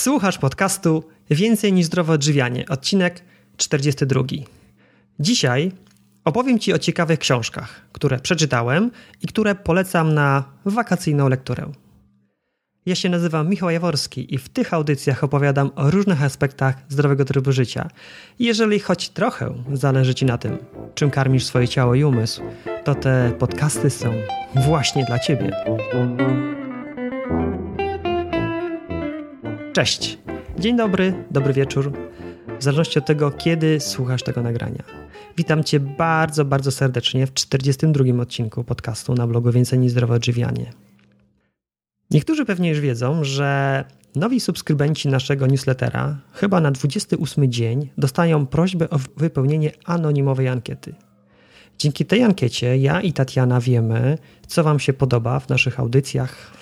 Słuchasz podcastu Więcej niż zdrowe odżywianie, odcinek 42. Dzisiaj opowiem Ci o ciekawych książkach, które przeczytałem i które polecam na wakacyjną lekturę. Ja się nazywam Michał Jaworski i w tych audycjach opowiadam o różnych aspektach zdrowego trybu życia. Jeżeli choć trochę zależy Ci na tym, czym karmisz swoje ciało i umysł, to te podcasty są właśnie dla Ciebie. Cześć. Dzień dobry, dobry wieczór. W zależności od tego, kiedy słuchasz tego nagrania. Witam Cię bardzo, bardzo serdecznie w 42 odcinku podcastu na blogu Więcej niż Zdrowe Odżywianie. Niektórzy pewnie już wiedzą, że nowi subskrybenci naszego newslettera chyba na 28 dzień dostają prośbę o wypełnienie anonimowej ankiety. Dzięki tej ankiecie ja i Tatiana wiemy, co Wam się podoba w naszych audycjach,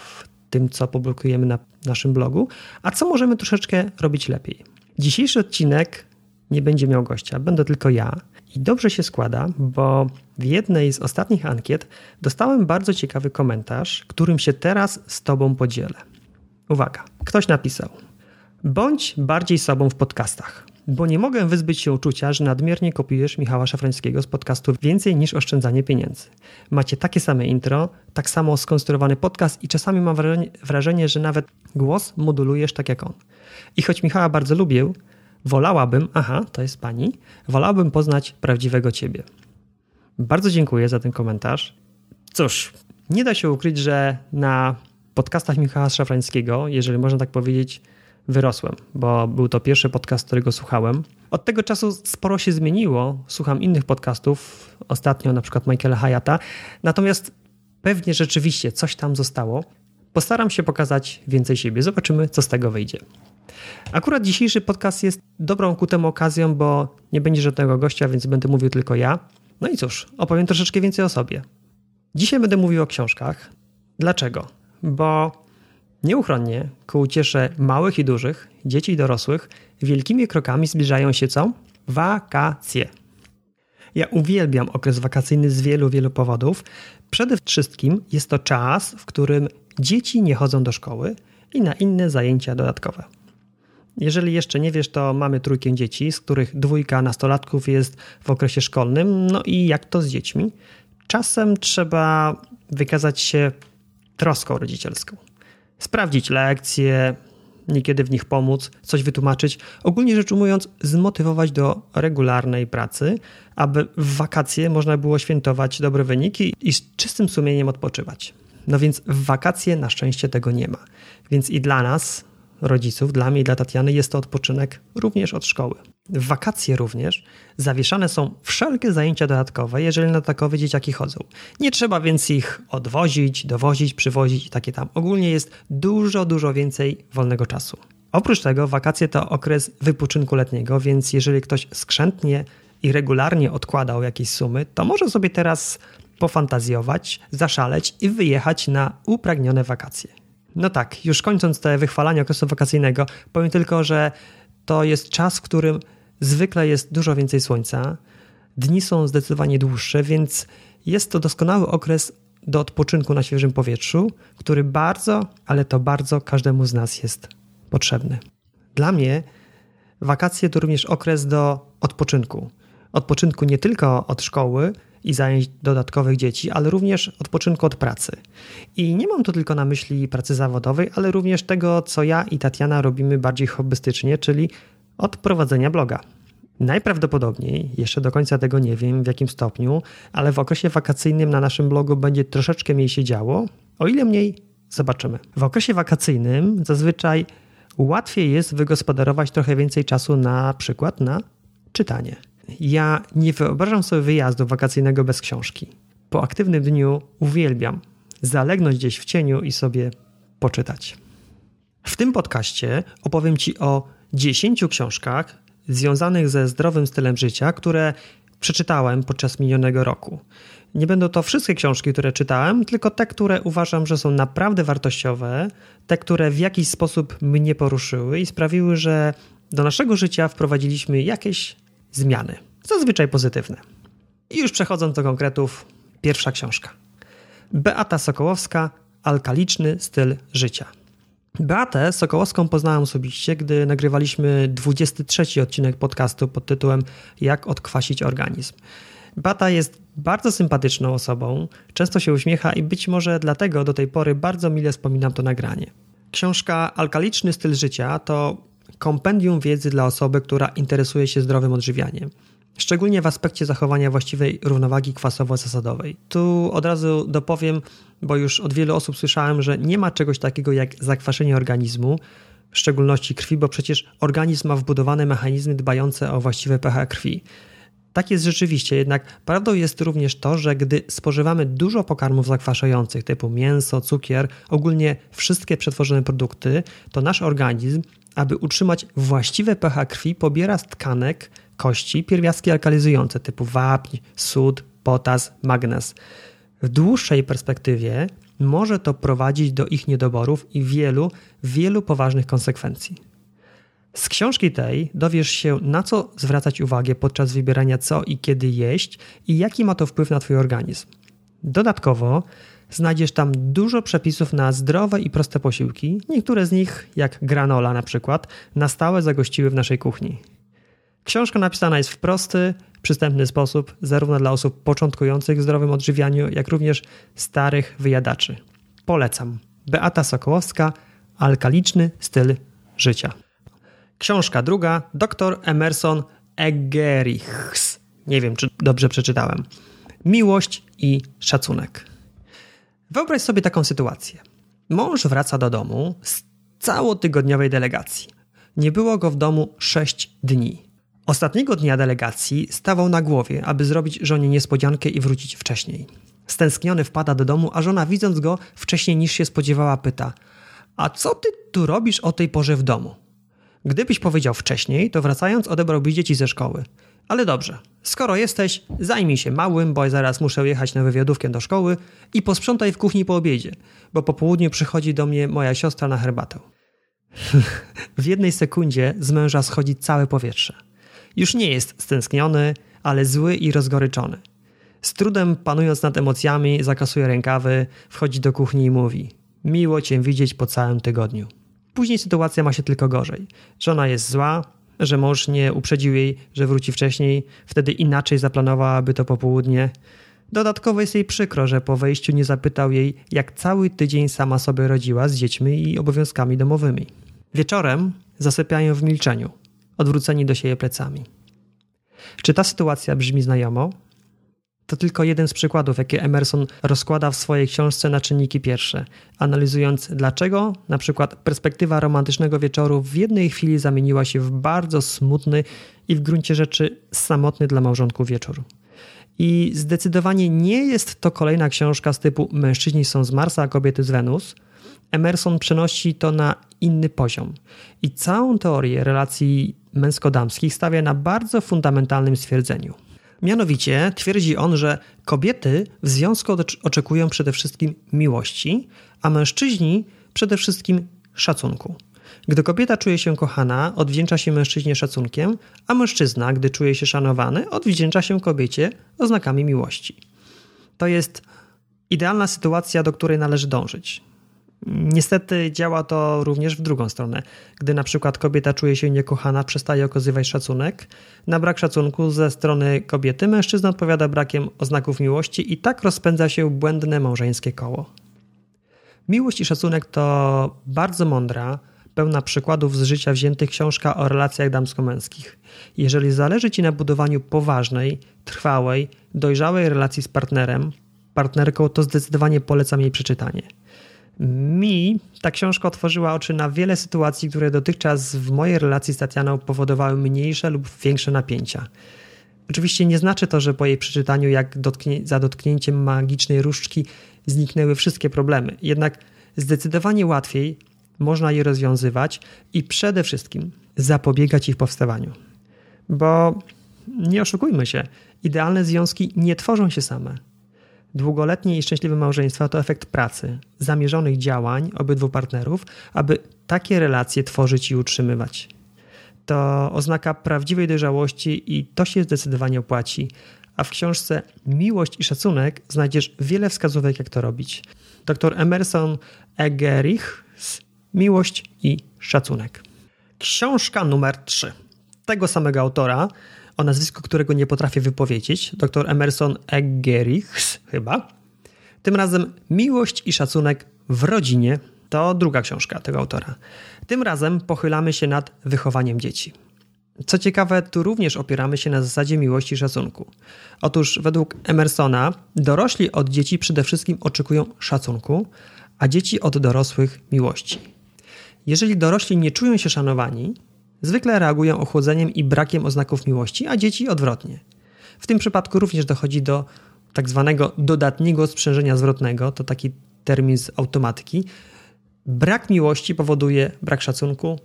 tym, co publikujemy na naszym blogu, a co możemy troszeczkę robić lepiej. Dzisiejszy odcinek nie będzie miał gościa, będę tylko ja. I dobrze się składa, bo w jednej z ostatnich ankiet dostałem bardzo ciekawy komentarz, którym się teraz z Tobą podzielę. Uwaga, ktoś napisał: Bądź bardziej sobą w podcastach bo nie mogę wyzbyć się uczucia, że nadmiernie kopiujesz Michała Szafrańskiego z podcastu Więcej niż oszczędzanie pieniędzy. Macie takie same intro, tak samo skonstruowany podcast i czasami mam wrażenie, że nawet głos modulujesz tak jak on. I choć Michała bardzo lubię, wolałabym, aha, to jest pani, wolałabym poznać prawdziwego ciebie. Bardzo dziękuję za ten komentarz. Cóż, nie da się ukryć, że na podcastach Michała Szafrańskiego, jeżeli można tak powiedzieć, wyrosłem, bo był to pierwszy podcast, którego słuchałem. Od tego czasu sporo się zmieniło. Słucham innych podcastów, ostatnio na przykład Michaela Hayata. Natomiast pewnie rzeczywiście coś tam zostało. Postaram się pokazać więcej siebie. Zobaczymy, co z tego wyjdzie. Akurat dzisiejszy podcast jest dobrą ku temu okazją, bo nie będzie żadnego gościa, więc będę mówił tylko ja. No i cóż, opowiem troszeczkę więcej o sobie. Dzisiaj będę mówił o książkach. Dlaczego? Bo Nieuchronnie, ku uciesze małych i dużych, dzieci i dorosłych, wielkimi krokami zbliżają się co? Wakacje. Ja uwielbiam okres wakacyjny z wielu, wielu powodów. Przede wszystkim jest to czas, w którym dzieci nie chodzą do szkoły i na inne zajęcia dodatkowe. Jeżeli jeszcze nie wiesz, to mamy trójkę dzieci, z których dwójka nastolatków jest w okresie szkolnym. No i jak to z dziećmi? Czasem trzeba wykazać się troską rodzicielską sprawdzić lekcje, niekiedy w nich pomóc, coś wytłumaczyć. Ogólnie rzecz ujmując, zmotywować do regularnej pracy, aby w wakacje można było świętować dobre wyniki i z czystym sumieniem odpoczywać. No więc w wakacje na szczęście tego nie ma. Więc i dla nas, rodziców, dla mnie i dla Tatiany jest to odpoczynek również od szkoły. W wakacje również zawieszane są wszelkie zajęcia dodatkowe, jeżeli na takowe dzieciaki chodzą. Nie trzeba więc ich odwozić, dowozić, przywozić i takie tam. Ogólnie jest dużo, dużo więcej wolnego czasu. Oprócz tego wakacje to okres wypoczynku letniego, więc jeżeli ktoś skrzętnie i regularnie odkładał jakieś sumy, to może sobie teraz pofantazjować, zaszaleć i wyjechać na upragnione wakacje. No tak, już kończąc te wychwalanie okresu wakacyjnego, powiem tylko, że to jest czas, w którym zwykle jest dużo więcej słońca, dni są zdecydowanie dłuższe, więc jest to doskonały okres do odpoczynku na świeżym powietrzu, który bardzo, ale to bardzo każdemu z nas jest potrzebny. Dla mnie wakacje to również okres do odpoczynku. Odpoczynku nie tylko od szkoły, i zajęć dodatkowych dzieci, ale również odpoczynku od pracy. I nie mam tu tylko na myśli pracy zawodowej, ale również tego, co ja i Tatiana robimy bardziej hobbystycznie, czyli od prowadzenia bloga. Najprawdopodobniej, jeszcze do końca tego nie wiem w jakim stopniu, ale w okresie wakacyjnym na naszym blogu będzie troszeczkę mniej się działo. O ile mniej, zobaczymy. W okresie wakacyjnym zazwyczaj łatwiej jest wygospodarować trochę więcej czasu na przykład na czytanie. Ja nie wyobrażam sobie wyjazdu wakacyjnego bez książki. Po aktywnym dniu uwielbiam zalegnąć gdzieś w cieniu i sobie poczytać. W tym podcaście opowiem Ci o 10 książkach związanych ze zdrowym stylem życia, które przeczytałem podczas minionego roku. Nie będą to wszystkie książki, które czytałem, tylko te, które uważam, że są naprawdę wartościowe, te, które w jakiś sposób mnie poruszyły i sprawiły, że do naszego życia wprowadziliśmy jakieś zmiany, zazwyczaj pozytywne. I już przechodząc do konkretów, pierwsza książka. Beata Sokołowska, Alkaliczny styl życia. Beatę Sokołowską poznałem osobiście, gdy nagrywaliśmy 23 odcinek podcastu pod tytułem Jak odkwasić organizm. Beata jest bardzo sympatyczną osobą, często się uśmiecha i być może dlatego do tej pory bardzo mile wspominam to nagranie. Książka Alkaliczny styl życia to kompendium wiedzy dla osoby, która interesuje się zdrowym odżywianiem. Szczególnie w aspekcie zachowania właściwej równowagi kwasowo-zasadowej. Tu od razu dopowiem, bo już od wielu osób słyszałem, że nie ma czegoś takiego jak zakwaszenie organizmu, w szczególności krwi, bo przecież organizm ma wbudowane mechanizmy dbające o właściwe pH krwi. Tak jest rzeczywiście, jednak prawdą jest również to, że gdy spożywamy dużo pokarmów zakwaszających typu mięso, cukier, ogólnie wszystkie przetworzone produkty, to nasz organizm, aby utrzymać właściwe pH krwi, pobiera z tkanek kości pierwiastki alkalizujące typu wapń, sód, potas, magnez. W dłuższej perspektywie może to prowadzić do ich niedoborów i wielu, wielu poważnych konsekwencji. Z książki tej dowiesz się, na co zwracać uwagę podczas wybierania co i kiedy jeść i jaki ma to wpływ na Twój organizm. Dodatkowo znajdziesz tam dużo przepisów na zdrowe i proste posiłki. Niektóre z nich, jak granola na przykład, na stałe zagościły w naszej kuchni. Książka napisana jest w prosty, przystępny sposób, zarówno dla osób początkujących w zdrowym odżywianiu, jak również starych wyjadaczy. Polecam. Beata Sokołowska, Alkaliczny styl życia. Książka druga, dr Emerson Eggerichs. Nie wiem, czy dobrze przeczytałem. Miłość i szacunek. Wyobraź sobie taką sytuację. Mąż wraca do domu z całotygodniowej delegacji. Nie było go w domu 6 dni. Ostatniego dnia delegacji stawał na głowie, aby zrobić żonie niespodziankę i wrócić wcześniej. Stęskniony wpada do domu, a żona widząc go wcześniej niż się spodziewała pyta A co ty tu robisz o tej porze w domu? Gdybyś powiedział wcześniej, to wracając odebrałbyś dzieci ze szkoły. Ale dobrze, skoro jesteś, zajmij się małym, bo zaraz muszę jechać na wywiadówkę do szkoły i posprzątaj w kuchni po obiedzie, bo po południu przychodzi do mnie moja siostra na herbatę. w jednej sekundzie z męża schodzi całe powietrze. Już nie jest stęskniony, ale zły i rozgoryczony. Z trudem panując nad emocjami, zakasuje rękawy, wchodzi do kuchni i mówi: Miło cię widzieć po całym tygodniu. Później sytuacja ma się tylko gorzej. Żona jest zła, że mąż nie uprzedził jej, że wróci wcześniej, wtedy inaczej zaplanowałaby to popołudnie. Dodatkowo jest jej przykro, że po wejściu nie zapytał jej, jak cały tydzień sama sobie rodziła z dziećmi i obowiązkami domowymi. Wieczorem zasypiają w milczeniu, odwróceni do siebie plecami. Czy ta sytuacja brzmi znajomo? To tylko jeden z przykładów, jakie Emerson rozkłada w swojej książce na czynniki pierwsze, analizując dlaczego na przykład perspektywa romantycznego wieczoru w jednej chwili zamieniła się w bardzo smutny i w gruncie rzeczy samotny dla małżonków wieczór. I zdecydowanie nie jest to kolejna książka z typu Mężczyźni są z Marsa, a kobiety z Wenus. Emerson przenosi to na inny poziom i całą teorię relacji męsko-damskich stawia na bardzo fundamentalnym stwierdzeniu – Mianowicie twierdzi on, że kobiety w związku oczekują przede wszystkim miłości, a mężczyźni przede wszystkim szacunku. Gdy kobieta czuje się kochana, odwdzięcza się mężczyźnie szacunkiem, a mężczyzna, gdy czuje się szanowany, odwdzięcza się kobiecie oznakami miłości. To jest idealna sytuacja, do której należy dążyć. Niestety działa to również w drugą stronę. Gdy na przykład kobieta czuje się niekochana, przestaje okazywać szacunek, na brak szacunku ze strony kobiety mężczyzna odpowiada brakiem oznaków miłości i tak rozpędza się błędne małżeńskie koło. Miłość i szacunek to bardzo mądra, pełna przykładów z życia wziętych książka o relacjach damsko-męskich. Jeżeli zależy Ci na budowaniu poważnej, trwałej, dojrzałej relacji z partnerem, partnerką, to zdecydowanie polecam jej przeczytanie. Mi ta książka otworzyła oczy na wiele sytuacji, które dotychczas w mojej relacji z Tatianą powodowały mniejsze lub większe napięcia. Oczywiście nie znaczy to, że po jej przeczytaniu, jak dotknie, za dotknięciem magicznej różdżki, zniknęły wszystkie problemy. Jednak zdecydowanie łatwiej można je rozwiązywać i przede wszystkim zapobiegać ich powstawaniu. Bo nie oszukujmy się, idealne związki nie tworzą się same. Długoletnie i szczęśliwe małżeństwa to efekt pracy, zamierzonych działań obydwu partnerów, aby takie relacje tworzyć i utrzymywać. To oznaka prawdziwej dojrzałości i to się zdecydowanie opłaci. A w książce Miłość i szacunek znajdziesz wiele wskazówek, jak to robić. Dr Emerson Egerich Miłość i szacunek. Książka numer 3 tego samego autora, o nazwisku którego nie potrafię wypowiedzieć, dr Emerson Eggerichs chyba. Tym razem Miłość i szacunek w rodzinie to druga książka tego autora. Tym razem pochylamy się nad wychowaniem dzieci. Co ciekawe, tu również opieramy się na zasadzie miłości i szacunku. Otóż według Emersona dorośli od dzieci przede wszystkim oczekują szacunku, a dzieci od dorosłych miłości. Jeżeli dorośli nie czują się szanowani, zwykle reagują ochłodzeniem i brakiem oznaków miłości, a dzieci odwrotnie. W tym przypadku również dochodzi do tak zwanego dodatniego sprzężenia zwrotnego, to taki termin z automatyki. Brak miłości powoduje brak szacunku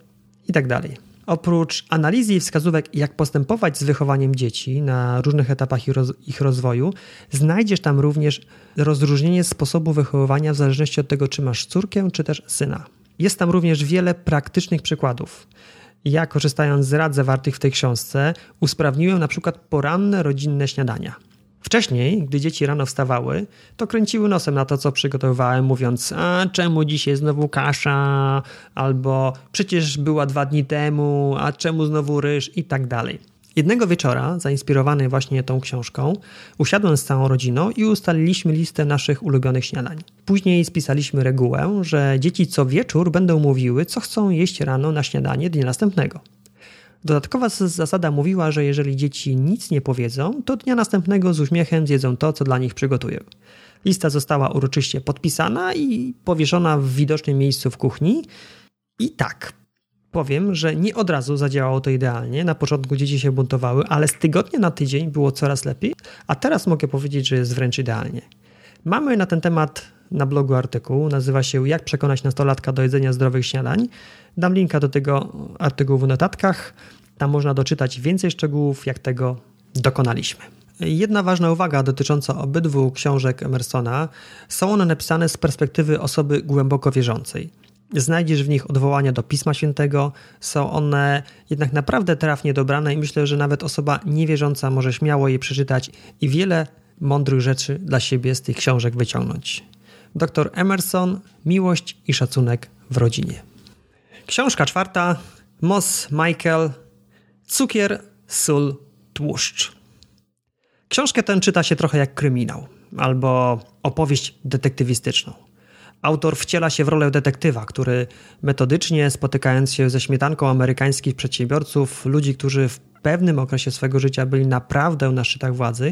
i tak dalej. Oprócz analizy i wskazówek, jak postępować z wychowaniem dzieci na różnych etapach ich rozwoju, znajdziesz tam również rozróżnienie sposobu wychowywania w zależności od tego, czy masz córkę, czy też syna. Jest tam również wiele praktycznych przykładów. Ja, korzystając z rad zawartych w tej książce, usprawniłem na przykład poranne rodzinne śniadania. Wcześniej, gdy dzieci rano wstawały, to kręciły nosem na to, co przygotowywałem, mówiąc: A czemu dzisiaj znowu kasza? Albo przecież była dwa dni temu, a czemu znowu ryż? I tak dalej. Jednego wieczora, zainspirowany właśnie tą książką, usiadłem z całą rodziną i ustaliliśmy listę naszych ulubionych śniadań. Później spisaliśmy regułę, że dzieci co wieczór będą mówiły, co chcą jeść rano na śniadanie dnia następnego. Dodatkowa zasada mówiła, że jeżeli dzieci nic nie powiedzą, to dnia następnego z uśmiechem zjedzą to, co dla nich przygotuję. Lista została uroczyście podpisana i powieszona w widocznym miejscu w kuchni. I tak, powiem, że nie od razu zadziałało to idealnie. Na początku dzieci się buntowały, ale z tygodnia na tydzień było coraz lepiej, a teraz mogę powiedzieć, że jest wręcz idealnie. Mamy na ten temat na blogu artykuł, nazywa się Jak przekonać nastolatka do jedzenia zdrowych śniadań. Dam linka do tego artykułu w notatkach. Tam można doczytać więcej szczegółów, jak tego dokonaliśmy. Jedna ważna uwaga dotycząca obydwu książek Emersona. Są one napisane z perspektywy osoby głęboko wierzącej. Znajdziesz w nich odwołania do Pisma Świętego, są one jednak naprawdę trafnie dobrane i myślę, że nawet osoba niewierząca może śmiało je przeczytać i wiele mądrych rzeczy dla siebie z tych książek wyciągnąć. Dr Emerson, Miłość i szacunek w rodzinie. Książka czwarta, Moss Michael, Cukier, sól, tłuszcz. Książkę tę czyta się trochę jak kryminał albo opowieść detektywistyczną. Autor wciela się w rolę detektywa, który metodycznie, spotykając się ze śmietanką amerykańskich przedsiębiorców, ludzi, którzy w pewnym okresie swego życia byli naprawdę na szczytach władzy,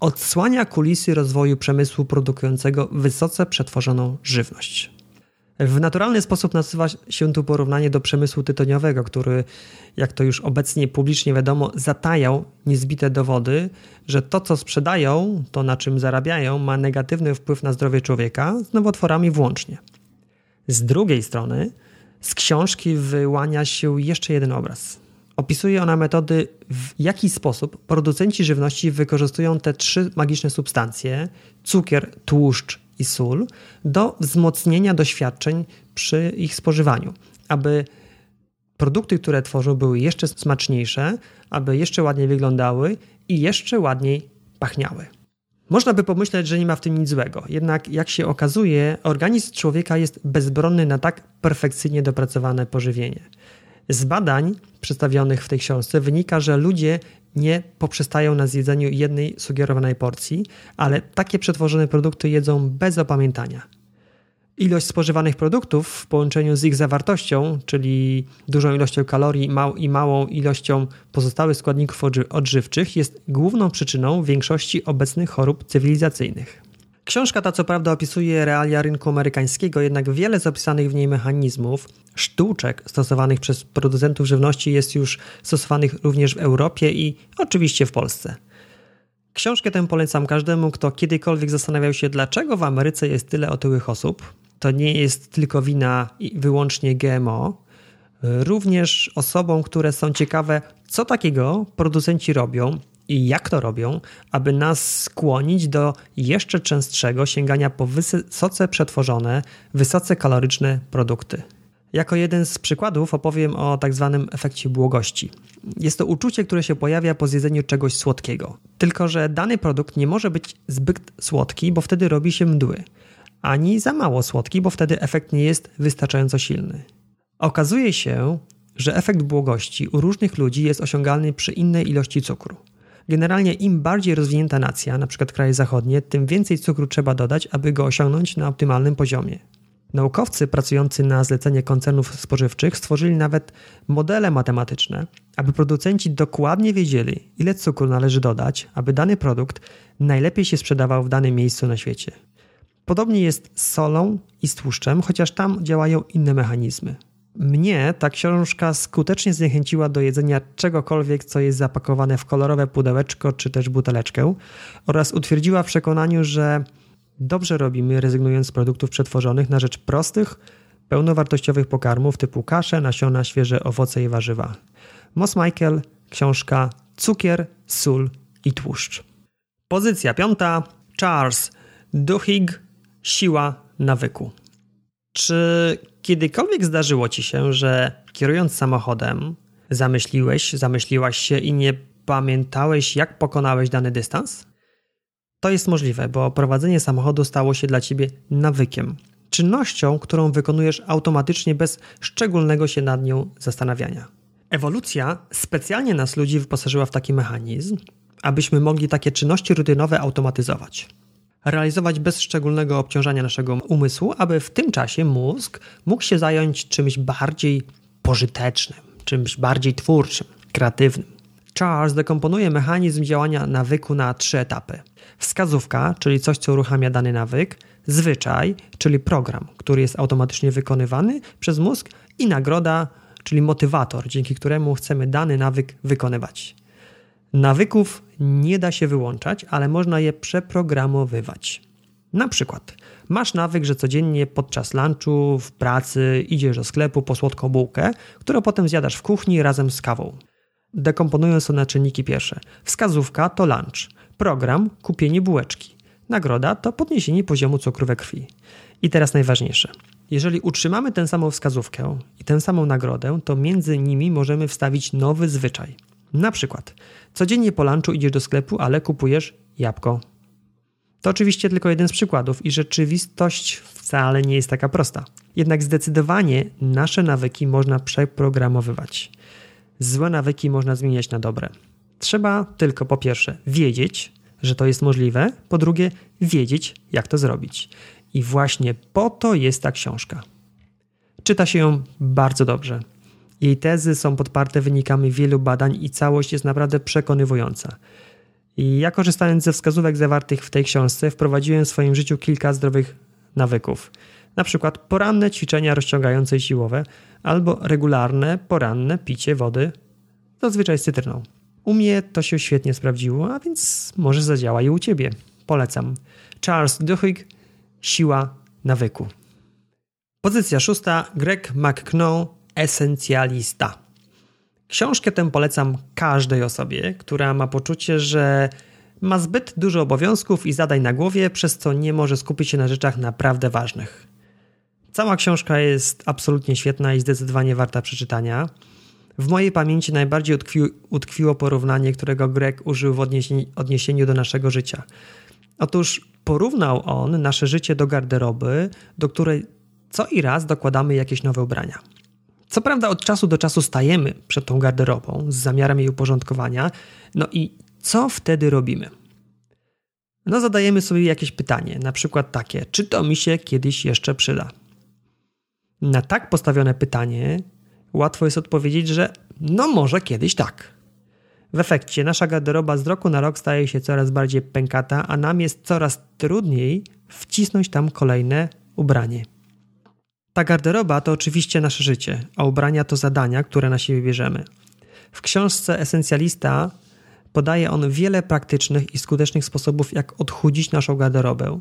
odsłania kulisy rozwoju przemysłu produkującego wysoce przetworzoną żywność. W naturalny sposób nazywa się tu porównanie do przemysłu tytoniowego, który, jak to już obecnie publicznie wiadomo, zatajał niezbite dowody, że to, co sprzedają, to na czym zarabiają, ma negatywny wpływ na zdrowie człowieka, z nowotworami włącznie. Z drugiej strony, z książki wyłania się jeszcze jeden obraz. Opisuje ona metody, w jaki sposób producenci żywności wykorzystują te trzy magiczne substancje cukier, tłuszcz i sól do wzmocnienia doświadczeń przy ich spożywaniu, aby produkty, które tworzą, były jeszcze smaczniejsze, aby jeszcze ładniej wyglądały i jeszcze ładniej pachniały. Można by pomyśleć, że nie ma w tym nic złego, jednak jak się okazuje, organizm człowieka jest bezbronny na tak perfekcyjnie dopracowane pożywienie. Z badań przedstawionych w tej książce wynika, że ludzie nie poprzestają na zjedzeniu jednej sugerowanej porcji, ale takie przetworzone produkty jedzą bez opamiętania. Ilość spożywanych produktów w połączeniu z ich zawartością, czyli dużą ilością kalorii i małą ilością pozostałych składników odżywczych, jest główną przyczyną większości obecnych chorób cywilizacyjnych. Książka ta co prawda opisuje realia rynku amerykańskiego, jednak wiele z opisanych w niej mechanizmów, sztuczek stosowanych przez producentów żywności jest już stosowanych również w Europie i oczywiście w Polsce. Książkę tę polecam każdemu, kto kiedykolwiek zastanawiał się, dlaczego w Ameryce jest tyle otyłych osób. To nie jest tylko wina wyłącznie GMO. Również osobom, które są ciekawe, co takiego producenci robią, i jak to robią, aby nas skłonić do jeszcze częstszego sięgania po wysoce przetworzone, wysoce kaloryczne produkty. Jako jeden z przykładów opowiem o tak zwanym efekcie błogości. Jest to uczucie, które się pojawia po zjedzeniu czegoś słodkiego. Tylko, że dany produkt nie może być zbyt słodki, bo wtedy robi się mdły. ani za mało słodki, bo wtedy efekt nie jest wystarczająco silny. Okazuje się, że efekt błogości u różnych ludzi jest osiągalny przy innej ilości cukru. Generalnie im bardziej rozwinięta nacja, np. kraje zachodnie, tym więcej cukru trzeba dodać, aby go osiągnąć na optymalnym poziomie. Naukowcy pracujący na zlecenie koncernów spożywczych stworzyli nawet modele matematyczne, aby producenci dokładnie wiedzieli, ile cukru należy dodać, aby dany produkt najlepiej się sprzedawał w danym miejscu na świecie. Podobnie jest z solą i z tłuszczem, chociaż tam działają inne mechanizmy. Mnie ta książka skutecznie zniechęciła do jedzenia czegokolwiek, co jest zapakowane w kolorowe pudełeczko czy też buteleczkę oraz utwierdziła w przekonaniu, że dobrze robimy rezygnując z produktów przetworzonych na rzecz prostych, pełnowartościowych pokarmów typu kasze, nasiona, świeże owoce i warzywa. Moss Michael, książka Cukier, sól i tłuszcz. Pozycja piąta. Charles Duhigg, Siła nawyku. Czy kiedykolwiek zdarzyło ci się, że kierując samochodem zamyśliłeś, zamyśliłaś się i nie pamiętałeś, jak pokonałeś dany dystans? To jest możliwe, bo prowadzenie samochodu stało się dla ciebie nawykiem, czynnością, którą wykonujesz automatycznie bez szczególnego się nad nią zastanawiania. Ewolucja specjalnie nas ludzi wyposażyła w taki mechanizm, abyśmy mogli takie czynności rutynowe automatyzować realizować bez szczególnego obciążania naszego umysłu, aby w tym czasie mózg mógł się zająć czymś bardziej pożytecznym, czymś bardziej twórczym, kreatywnym. Charles dekomponuje mechanizm działania nawyku na trzy etapy. Wskazówka, czyli coś, co uruchamia dany nawyk, zwyczaj, czyli program, który jest automatycznie wykonywany przez mózg i nagroda, czyli motywator, dzięki któremu chcemy dany nawyk wykonywać. Nawyków nie da się wyłączać, ale można je przeprogramowywać. Na przykład, masz nawyk, że codziennie podczas lunchu, w pracy idziesz do sklepu po słodką bułkę, którą potem zjadasz w kuchni razem z kawą. Dekomponując to na czynniki pierwsze. Wskazówka to lunch, program kupienie bułeczki, nagroda to podniesienie poziomu cukru we krwi. I teraz najważniejsze. Jeżeli utrzymamy tę samą wskazówkę i tę samą nagrodę, to między nimi możemy wstawić nowy zwyczaj. Na przykład, codziennie po lunchu idziesz do sklepu, ale kupujesz jabłko. To oczywiście tylko jeden z przykładów i rzeczywistość wcale nie jest taka prosta. Jednak zdecydowanie nasze nawyki można przeprogramowywać. Złe nawyki można zmieniać na dobre. Trzeba tylko po pierwsze wiedzieć, że to jest możliwe, po drugie wiedzieć, jak to zrobić. I właśnie po to jest ta książka. Czyta się ją bardzo dobrze. Jej tezy są podparte wynikami wielu badań i całość jest naprawdę przekonywująca. I ja korzystając ze wskazówek zawartych w tej książce wprowadziłem w swoim życiu kilka zdrowych nawyków. Na przykład poranne ćwiczenia rozciągające i siłowe albo regularne poranne picie wody, zazwyczaj z cytryną. U mnie to się świetnie sprawdziło, a więc może zadziała i u Ciebie. Polecam. Charles Duhigg, Siła nawyku. Pozycja szósta. Greg McKnow, Esencjalista. Książkę tę polecam każdej osobie, która ma poczucie, że ma zbyt dużo obowiązków i zadań na głowie, przez co nie może skupić się na rzeczach naprawdę ważnych. Cała książka jest absolutnie świetna i zdecydowanie warta przeczytania. W mojej pamięci najbardziej utkwi, utkwiło porównanie, którego Greg użył w odniesieniu, odniesieniu do naszego życia. Otóż porównał on nasze życie do garderoby, do której co i raz dokładamy jakieś nowe ubrania. Co prawda od czasu do czasu stajemy przed tą garderobą z zamiarem jej uporządkowania, no i co wtedy robimy? No zadajemy sobie jakieś pytanie, na przykład takie, czy to mi się kiedyś jeszcze przyda? Na tak postawione pytanie łatwo jest odpowiedzieć, że no może kiedyś tak. W efekcie nasza garderoba z roku na rok staje się coraz bardziej pękata, a nam jest coraz trudniej wcisnąć tam kolejne ubranie. Ta garderoba to oczywiście nasze życie, a ubrania to zadania, które na siebie bierzemy. W książce Esencjalista podaje on wiele praktycznych i skutecznych sposobów, jak odchudzić naszą garderobę,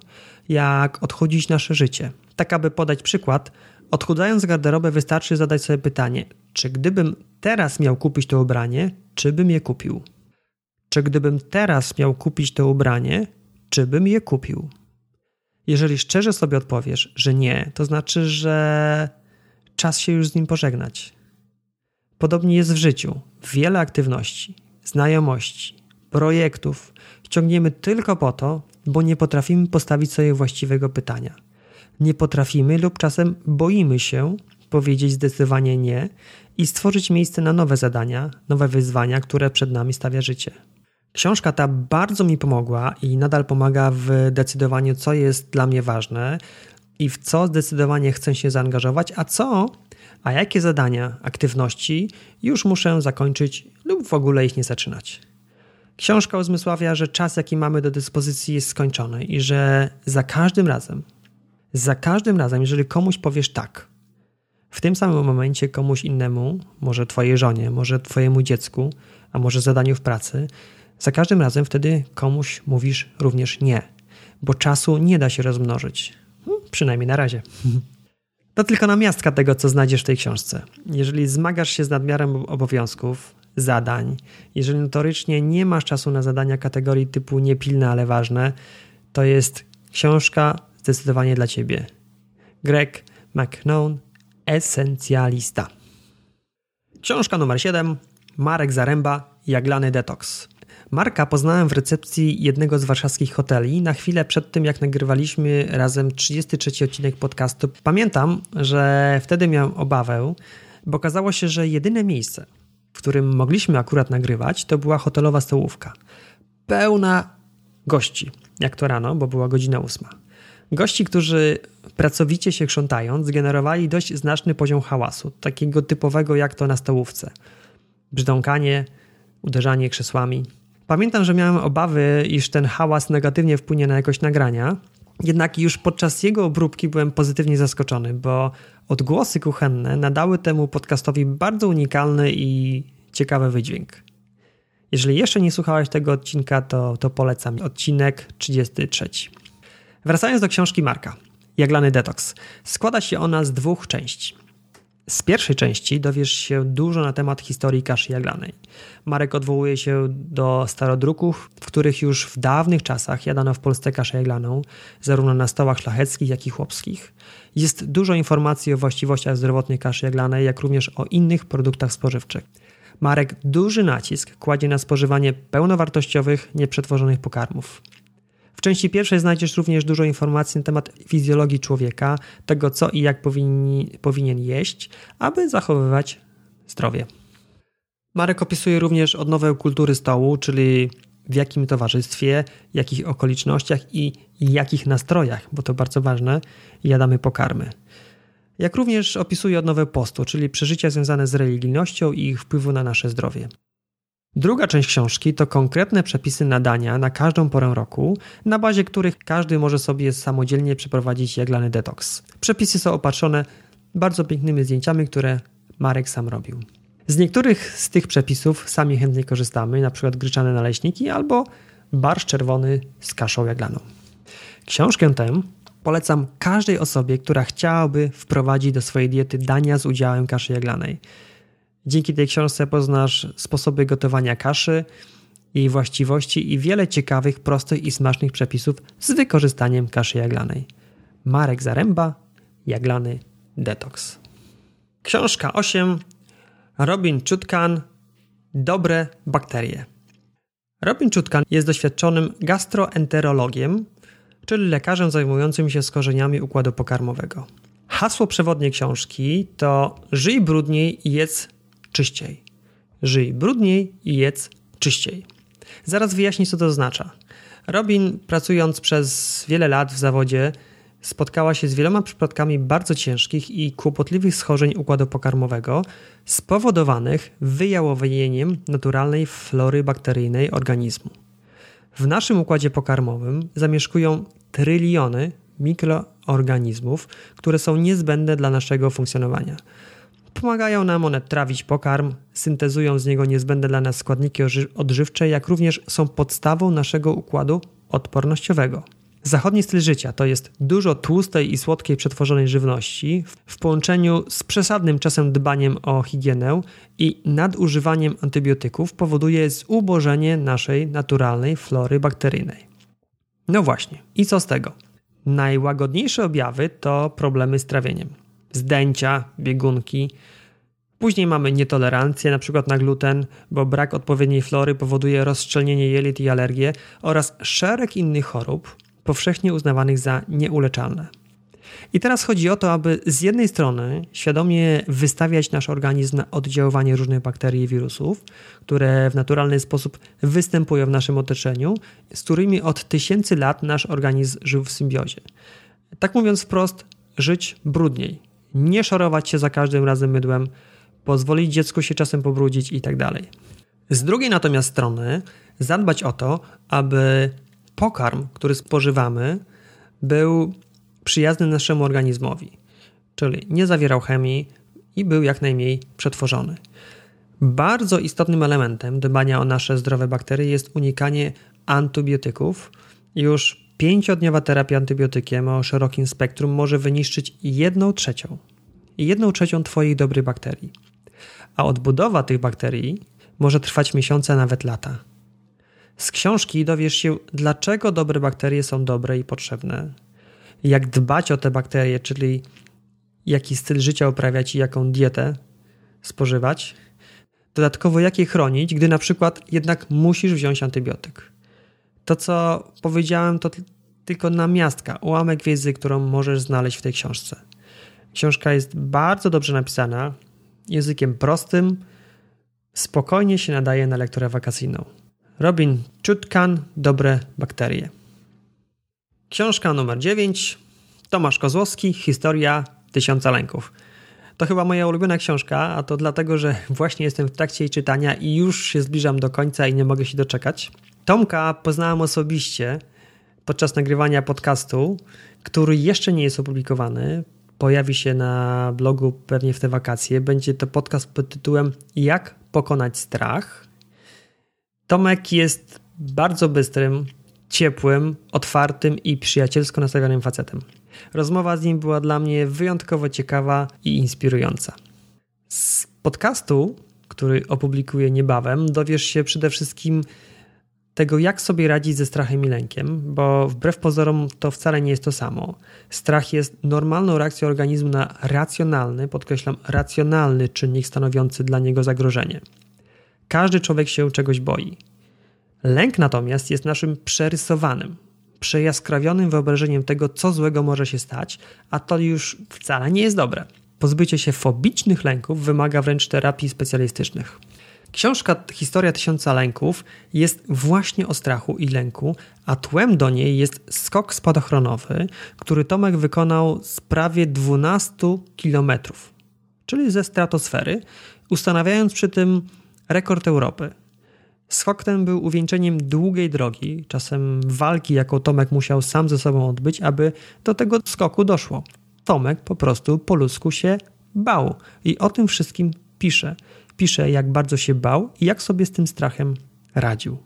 jak odchudzić nasze życie. Tak, aby podać przykład, odchudzając garderobę, wystarczy zadać sobie pytanie: czy gdybym teraz miał kupić to ubranie, czy bym je kupił? Czy gdybym teraz miał kupić to ubranie, czy bym je kupił? Jeżeli szczerze sobie odpowiesz, że nie, to znaczy, że czas się już z nim pożegnać. Podobnie jest w życiu. Wiele aktywności, znajomości, projektów ciągniemy tylko po to, bo nie potrafimy postawić sobie właściwego pytania. nie potrafimy lub czasem boimy się powiedzieć zdecydowanie nie i stworzyć miejsce na nowe zadania, nowe wyzwania, które przed nami stawia życie. Książka ta bardzo mi pomogła i nadal pomaga w decydowaniu, co jest dla mnie ważne i w co zdecydowanie chcę się zaangażować, a co, a jakie zadania, aktywności już muszę zakończyć lub w ogóle ich nie zaczynać. Książka uzmysławia, że czas, jaki mamy do dyspozycji, jest skończony i że za każdym razem, za każdym razem, jeżeli komuś powiesz tak, w tym samym momencie komuś innemu, może Twojej żonie, może Twojemu dziecku, a może zadaniu w pracy, za każdym razem wtedy komuś mówisz również nie, bo czasu nie da się rozmnożyć. Hmm, przynajmniej na razie. To tylko namiastka tego, co znajdziesz w tej książce. Jeżeli zmagasz się z nadmiarem obowiązków, zadań, jeżeli notorycznie nie masz czasu na zadania kategorii typu niepilne, ale ważne, to jest książka zdecydowanie dla ciebie. Greg McKeown, Esencjalista. Książka numer 7. Marek Zaręba, Jaglany Detox. Marka poznałem w recepcji jednego z warszawskich hoteli na chwilę przed tym, jak nagrywaliśmy razem 33 odcinek podcastu. Pamiętam, że wtedy miałem obawę, bo okazało się, że jedyne miejsce, w którym mogliśmy akurat nagrywać, to była hotelowa stołówka. Pełna gości, jak to rano, bo była godzina ósma. Gości, którzy pracowicie się krzątając, generowali dość znaczny poziom hałasu, takiego typowego jak to na stołówce. Brzdąkanie, uderzanie krzesłami. Pamiętam, że miałem obawy, iż ten hałas negatywnie wpłynie na jakość nagrania, jednak już podczas jego obróbki byłem pozytywnie zaskoczony, bo odgłosy kuchenne nadały temu podcastowi bardzo unikalny i ciekawy wydźwięk. Jeżeli jeszcze nie słuchałeś tego odcinka, to, to polecam odcinek 33. Wracając do książki Marka, Jaglany Detox. Składa się ona z dwóch części. Z pierwszej części dowiesz się dużo na temat historii kaszy jaglanej. Marek odwołuje się do starodruków, w których już w dawnych czasach jadano w Polsce kaszę jaglaną, zarówno na stołach szlacheckich, jak i chłopskich. Jest dużo informacji o właściwościach zdrowotnych kaszy jaglanej, jak również o innych produktach spożywczych. Marek duży nacisk kładzie na spożywanie pełnowartościowych, nieprzetworzonych pokarmów. W części pierwszej znajdziesz również dużo informacji na temat fizjologii człowieka, tego co i jak powinni, powinien jeść, aby zachowywać zdrowie. Marek opisuje również odnowę kultury stołu, czyli w jakim towarzystwie, jakich okolicznościach i jakich nastrojach, bo to bardzo ważne, jadamy pokarmy. Jak również opisuje odnowę postu, czyli przeżycia związane z religijnością i ich wpływu na nasze zdrowie. Druga część książki to konkretne przepisy nadania na każdą porę roku, na bazie których każdy może sobie samodzielnie przeprowadzić jaglany detoks. Przepisy są opatrzone bardzo pięknymi zdjęciami, które Marek sam robił. Z niektórych z tych przepisów sami chętnie korzystamy, np. gryczane naleśniki albo barsz czerwony z kaszą jaglaną. Książkę tę polecam każdej osobie, która chciałaby wprowadzić do swojej diety dania z udziałem kaszy jaglanej. Dzięki tej książce poznasz sposoby gotowania kaszy, jej właściwości i wiele ciekawych, prostych i smacznych przepisów z wykorzystaniem kaszy jaglanej. Marek Zaręba, Jaglany Detox. Książka 8. Robin Czutkan. Dobre bakterie. Robin Czutkan jest doświadczonym gastroenterologiem, czyli lekarzem zajmującym się skorzeniami układu pokarmowego. Hasło przewodnie książki to żyj brudniej i jedz czyściej. Żyj brudniej i jedz czyściej. Zaraz wyjaśnię, co to oznacza. Robin, pracując przez wiele lat w zawodzie, spotkała się z wieloma przypadkami bardzo ciężkich i kłopotliwych schorzeń układu pokarmowego spowodowanych wyjałowieniem naturalnej flory bakteryjnej organizmu. W naszym układzie pokarmowym zamieszkują tryliony mikroorganizmów, które są niezbędne dla naszego funkcjonowania – Pomagają nam one trawić pokarm, syntezują z niego niezbędne dla nas składniki odżywcze, jak również są podstawą naszego układu odpornościowego. Zachodni styl życia to jest dużo tłustej i słodkiej przetworzonej żywności w połączeniu z przesadnym czasem dbaniem o higienę i nadużywaniem antybiotyków powoduje zubożenie naszej naturalnej flory bakteryjnej. No właśnie, i co z tego? Najłagodniejsze objawy to problemy z trawieniem zdęcia, biegunki. Później mamy nietolerancję np. na gluten, bo brak odpowiedniej flory powoduje rozszczelnienie jelit i alergie oraz szereg innych chorób powszechnie uznawanych za nieuleczalne. I teraz chodzi o to, aby z jednej strony świadomie wystawiać nasz organizm na oddziaływanie różnych bakterii i wirusów, które w naturalny sposób występują w naszym otoczeniu, z którymi od tysięcy lat nasz organizm żył w symbiozie. Tak mówiąc wprost, żyć brudniej, nie szorować się za każdym razem mydłem, pozwolić dziecku się czasem pobrudzić i tak dalej. Z drugiej natomiast strony zadbać o to, aby pokarm, który spożywamy, był przyjazny naszemu organizmowi, czyli nie zawierał chemii i był jak najmniej przetworzony. Bardzo istotnym elementem dbania o nasze zdrowe bakterie jest unikanie antybiotyków. Już pięciodniowa terapia antybiotykiem o szerokim spektrum może wyniszczyć jedną trzecią, jedną trzecią Twoich dobrych bakterii. A odbudowa tych bakterii może trwać miesiące, nawet lata. Z książki dowiesz się, dlaczego dobre bakterie są dobre i potrzebne, jak dbać o te bakterie, czyli jaki styl życia uprawiać i jaką dietę spożywać. Dodatkowo, jak je chronić, gdy na przykład jednak musisz wziąć antybiotyk. To, co powiedziałem, to tylko namiastka, ułamek wiedzy, którą możesz znaleźć w tej książce. Książka jest bardzo dobrze napisana, językiem prostym, spokojnie się nadaje na lekturę wakacyjną. Robin Czutkan, Dobre bakterie. Książka numer 9. Tomasz Kozłowski, Historia Tysiąca Lęków. To chyba moja ulubiona książka, a to dlatego, że właśnie jestem w trakcie jej czytania i już się zbliżam do końca i nie mogę się doczekać. Tomka poznałem osobiście podczas nagrywania podcastu, który jeszcze nie jest opublikowany. Pojawi się na blogu pewnie w te wakacje. Będzie to podcast pod tytułem Jak pokonać strach. Tomek jest bardzo bystrym, ciepłym, otwartym i przyjacielsko nastawionym facetem. Rozmowa z nim była dla mnie wyjątkowo ciekawa i inspirująca. Z podcastu, który opublikuję niebawem, dowiesz się przede wszystkim tego, jak sobie radzić ze strachem i lękiem, bo wbrew pozorom to wcale nie jest to samo. Strach jest normalną reakcją organizmu na racjonalny, podkreślam, racjonalny czynnik stanowiący dla niego zagrożenie. Każdy człowiek się czegoś boi. Lęk natomiast jest naszym przerysowanym, przejaskrawionym wyobrażeniem tego, co złego może się stać, a to już wcale nie jest dobre. Pozbycie się fobicznych lęków wymaga wręcz terapii specjalistycznych. Książka Historia Tysiąca Lęków jest właśnie o strachu i lęku, a tłem do niej jest skok spadochronowy, który Tomek wykonał z prawie 12 km, czyli ze stratosfery, ustanawiając przy tym rekord Europy. Skok ten był uwieńczeniem długiej drogi, czasem walki, jaką Tomek musiał sam ze sobą odbyć, aby do tego skoku doszło. Tomek po prostu po ludzku się bał i o tym wszystkim pisze. Pisze, jak bardzo się bał i jak sobie z tym strachem radził.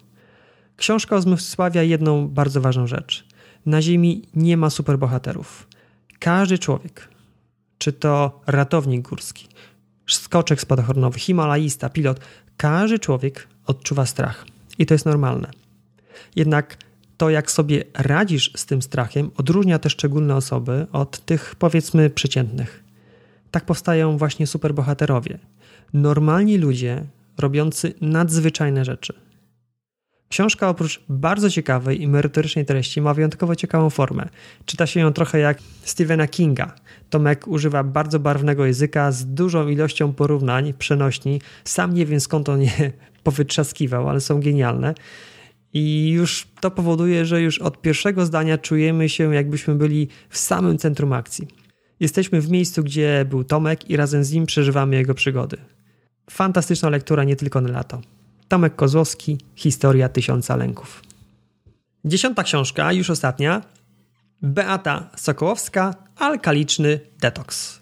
Książka uzmysławia jedną bardzo ważną rzecz. Na Ziemi nie ma superbohaterów. Każdy człowiek, czy to ratownik górski, skoczek spadochronowy, himalaista, pilot, każdy człowiek odczuwa strach i to jest normalne. Jednak to, jak sobie radzisz z tym strachem, odróżnia te szczególne osoby od tych, powiedzmy, przeciętnych. Tak powstają właśnie superbohaterowie. Normalni ludzie robiący nadzwyczajne rzeczy. Książka oprócz bardzo ciekawej i merytorycznej treści ma wyjątkowo ciekawą formę. Czyta się ją trochę jak Stephena Kinga. Tomek używa bardzo barwnego języka z dużą ilością porównań, przenośni. Sam nie wiem skąd on je powytrzaskiwał, ale są genialne. I już to powoduje, że już od pierwszego zdania czujemy się, jakbyśmy byli w samym centrum akcji. Jesteśmy w miejscu, gdzie był Tomek i razem z nim przeżywamy jego przygody. Fantastyczna lektura nie tylko na lato. Tomek Kozłowski, Historia Tysiąca Lęków. Dziesiąta książka, już ostatnia. Beata Sokołowska, Alkaliczny Detoks.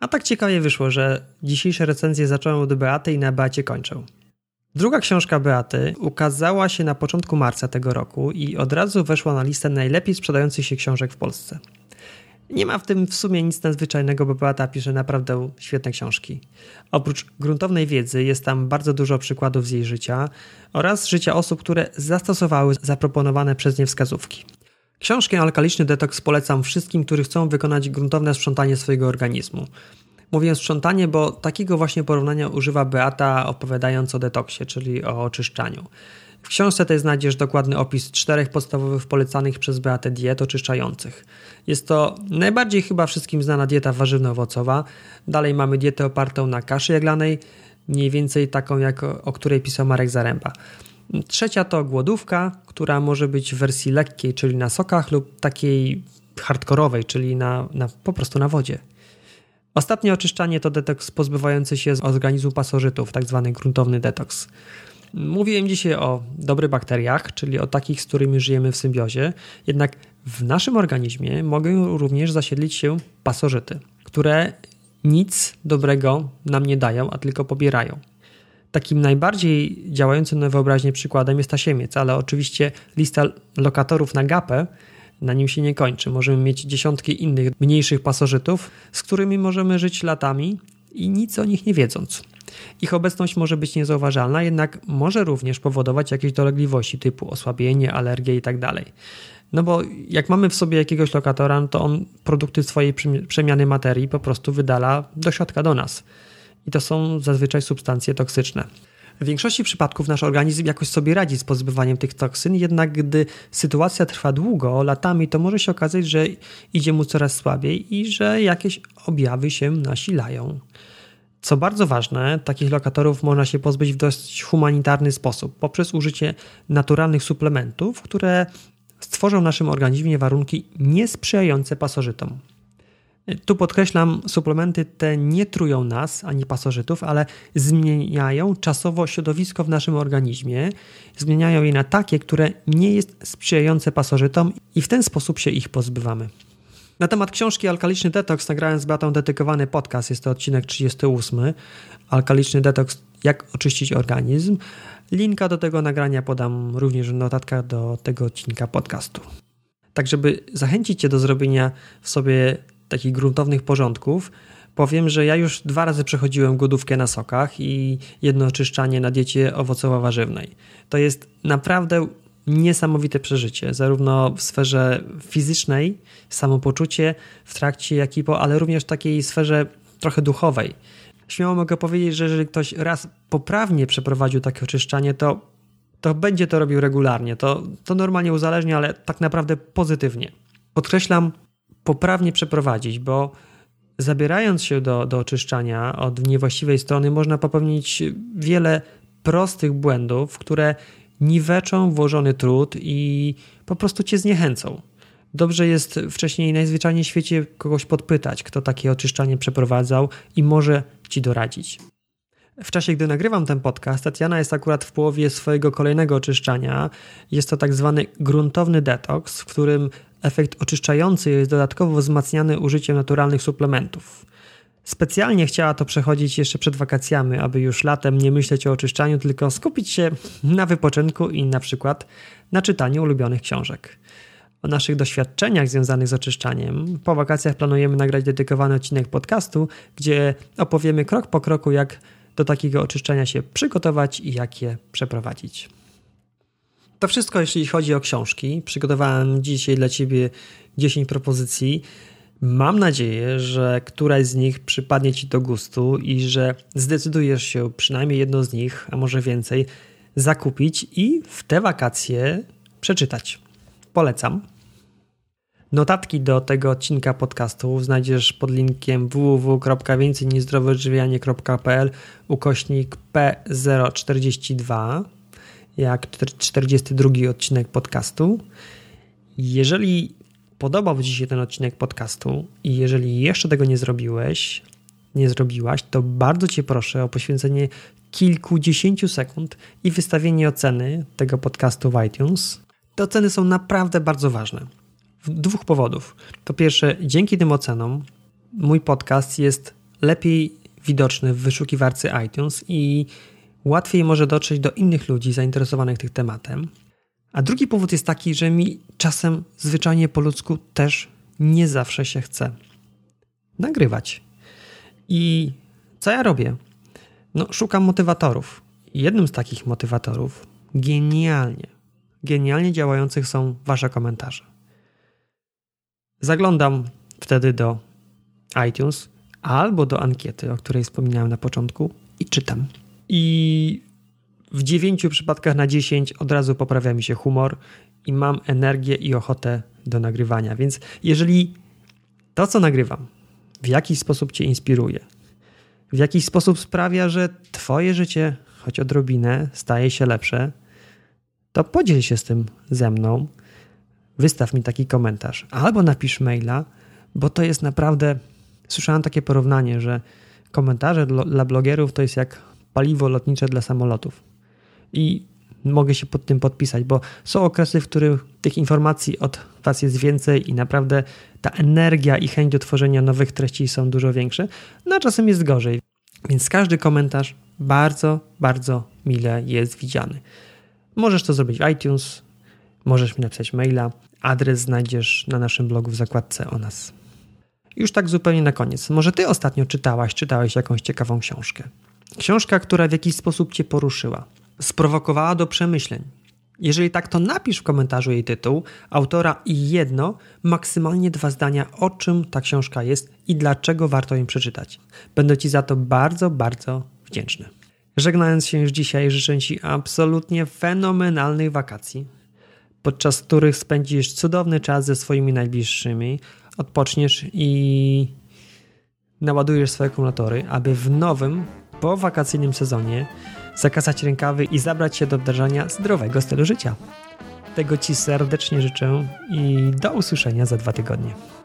A tak ciekawie wyszło, że dzisiejsze recenzje zacząłem od Beaty i na Beacie kończę. Druga książka Beaty ukazała się na początku marca tego roku i od razu weszła na listę najlepiej sprzedających się książek w Polsce. Nie ma w tym w sumie nic nadzwyczajnego, bo Beata pisze naprawdę świetne książki. Oprócz gruntownej wiedzy jest tam bardzo dużo przykładów z jej życia oraz życia osób, które zastosowały zaproponowane przez nie wskazówki. Książkę Alkaliczny Detoks polecam wszystkim, którzy chcą wykonać gruntowne sprzątanie swojego organizmu. Mówię sprzątanie, bo takiego właśnie porównania używa Beata opowiadając o detoksie, czyli o oczyszczaniu. W książce tej znajdziesz dokładny opis czterech podstawowych polecanych przez Beatę diet oczyszczających. Jest to najbardziej chyba wszystkim znana dieta warzywno-owocowa. Dalej mamy dietę opartą na kaszy jaglanej, mniej więcej taką, jak o, o której pisał Marek Zaręba. Trzecia to głodówka, która może być w wersji lekkiej, czyli na sokach, lub takiej hardkorowej, czyli na, na, po prostu na wodzie. Ostatnie oczyszczanie to detoks pozbywający się z organizmu pasożytów, tak zwany gruntowny detoks. Mówiłem dzisiaj o dobrych bakteriach, czyli o takich, z którymi żyjemy w symbiozie, jednak w naszym organizmie mogą również zasiedlić się pasożyty, które nic dobrego nam nie dają, a tylko pobierają. Takim najbardziej działającym na wyobraźnię przykładem jest tasiemiec, ale oczywiście lista lokatorów na gapę na nim się nie kończy. Możemy mieć dziesiątki innych mniejszych pasożytów, z którymi możemy żyć latami i nic o nich nie wiedząc. Ich obecność może być niezauważalna, jednak może również powodować jakieś dolegliwości typu osłabienie, alergie itd. Tak no bo jak mamy w sobie jakiegoś lokatora, no to on produkty swojej przemiany materii po prostu wydala do środka do nas. I to są zazwyczaj substancje toksyczne. W większości przypadków nasz organizm jakoś sobie radzi z pozbywaniem tych toksyn, jednak gdy sytuacja trwa długo, latami, to może się okazać, że idzie mu coraz słabiej i że jakieś objawy się nasilają. Co bardzo ważne, takich lokatorów można się pozbyć w dość humanitarny sposób, poprzez użycie naturalnych suplementów, które stworzą w naszym organizmie warunki niesprzyjające pasożytom. Tu podkreślam, suplementy te nie trują nas ani pasożytów, ale zmieniają czasowo środowisko w naszym organizmie, zmieniają je na takie, które nie jest sprzyjające pasożytom i w ten sposób się ich pozbywamy. Na temat książki Alkaliczny Detoks nagrałem z Beatą dedykowany podcast, jest to odcinek 38. Alkaliczny Detoks, jak oczyścić organizm. Linka do tego nagrania podam również w notatkach do tego odcinka podcastu. Tak, żeby zachęcić Cię do zrobienia w sobie takich gruntownych porządków, powiem, że ja już dwa razy przechodziłem głodówkę na sokach i jedno oczyszczanie na diecie owocowo-warzywnej. To jest naprawdę niesamowite przeżycie, zarówno w sferze fizycznej, samopoczucie w trakcie, jak i po, ale również w takiej sferze trochę duchowej. Śmiało mogę powiedzieć, że jeżeli ktoś raz poprawnie przeprowadził takie oczyszczanie, to, to będzie to robił regularnie. To, to normalnie uzależnia, ale tak naprawdę pozytywnie. Podkreślam, poprawnie przeprowadzić, bo zabierając się do, do oczyszczania od niewłaściwej strony, można popełnić wiele prostych błędów, które niweczą włożony trud i po prostu cię zniechęcą. Dobrze jest wcześniej najzwyczajniej w świecie kogoś podpytać, kto takie oczyszczanie przeprowadzał i może ci doradzić. W czasie, gdy nagrywam ten podcast, Tatiana jest akurat w połowie swojego kolejnego oczyszczania. Jest to tak zwany gruntowny detoks, w którym efekt oczyszczający jest dodatkowo wzmacniany użyciem naturalnych suplementów. Specjalnie chciała to przechodzić jeszcze przed wakacjami, aby już latem nie myśleć o oczyszczaniu, tylko skupić się na wypoczynku i na przykład na czytaniu ulubionych książek. O naszych doświadczeniach związanych z oczyszczaniem po wakacjach planujemy nagrać dedykowany odcinek podcastu, gdzie opowiemy krok po kroku, jak do takiego oczyszczenia się przygotować i jak je przeprowadzić. To wszystko, jeśli chodzi o książki. Przygotowałem dzisiaj dla Ciebie 10 propozycji. Mam nadzieję, że któraś z nich przypadnie Ci do gustu i że zdecydujesz się przynajmniej jedno z nich, a może więcej, zakupić i w te wakacje przeczytać. Polecam. Notatki do tego odcinka podcastu znajdziesz pod linkiem www.więcejniezdrowoodżywianie.pl ukośnik P042 jak 42 odcinek podcastu. Jeżeli podobał Ci się ten odcinek podcastu i jeżeli jeszcze tego nie zrobiłeś, nie zrobiłaś, to bardzo Cię proszę o poświęcenie kilkudziesięciu sekund i wystawienie oceny tego podcastu w iTunes. Te oceny są naprawdę bardzo ważne. Z dwóch powodów. Po pierwsze, dzięki tym ocenom mój podcast jest lepiej widoczny w wyszukiwarce iTunes i łatwiej może dotrzeć do innych ludzi zainteresowanych tym tematem. A drugi powód jest taki, że mi czasem zwyczajnie po ludzku też nie zawsze się chce nagrywać. I co ja robię? No, szukam motywatorów. Jednym z takich motywatorów, genialnie, genialnie działających są Wasze komentarze. Zaglądam wtedy do iTunes albo do ankiety, o której wspominałem na początku, i czytam. I w 9 przypadkach na 10 od razu poprawia mi się humor i mam energię i ochotę do nagrywania. Więc jeżeli to, co nagrywam, w jakiś sposób Cię inspiruje, w jakiś sposób sprawia, że Twoje życie, choć odrobinę, staje się lepsze, to podziel się z tym ze mną, wystaw mi taki komentarz albo napisz maila, bo to jest naprawdę. Słyszałem takie porównanie, że komentarze dla blogerów to jest jak paliwo lotnicze dla samolotów. I mogę się pod tym podpisać, bo są okresy, w których tych informacji od Was jest więcej i naprawdę ta energia i chęć do tworzenia nowych treści są dużo większe, no a czasem jest gorzej. Więc każdy komentarz bardzo, bardzo mile jest widziany. Możesz to zrobić w iTunes, możesz mi napisać maila. Adres znajdziesz na naszym blogu w zakładce o nas. Już tak zupełnie na koniec. Może ty ostatnio czytałaś, czytałeś jakąś ciekawą książkę. Książka, która w jakiś sposób cię poruszyła, sprowokowała do przemyśleń. Jeżeli tak, to napisz w komentarzu jej tytuł, autora i jedno, maksymalnie dwa zdania, o czym ta książka jest i dlaczego warto ją przeczytać. Będę Ci za to bardzo, bardzo wdzięczny. Żegnając się już dzisiaj, życzę Ci absolutnie fenomenalnych wakacji, podczas których spędzisz cudowny czas ze swoimi najbliższymi, odpoczniesz i naładujesz swoje akumulatory, aby w nowym, po wakacyjnym sezonie zakasać rękawy i zabrać się do wdrażania zdrowego stylu życia. Tego Ci serdecznie życzę i do usłyszenia za dwa tygodnie.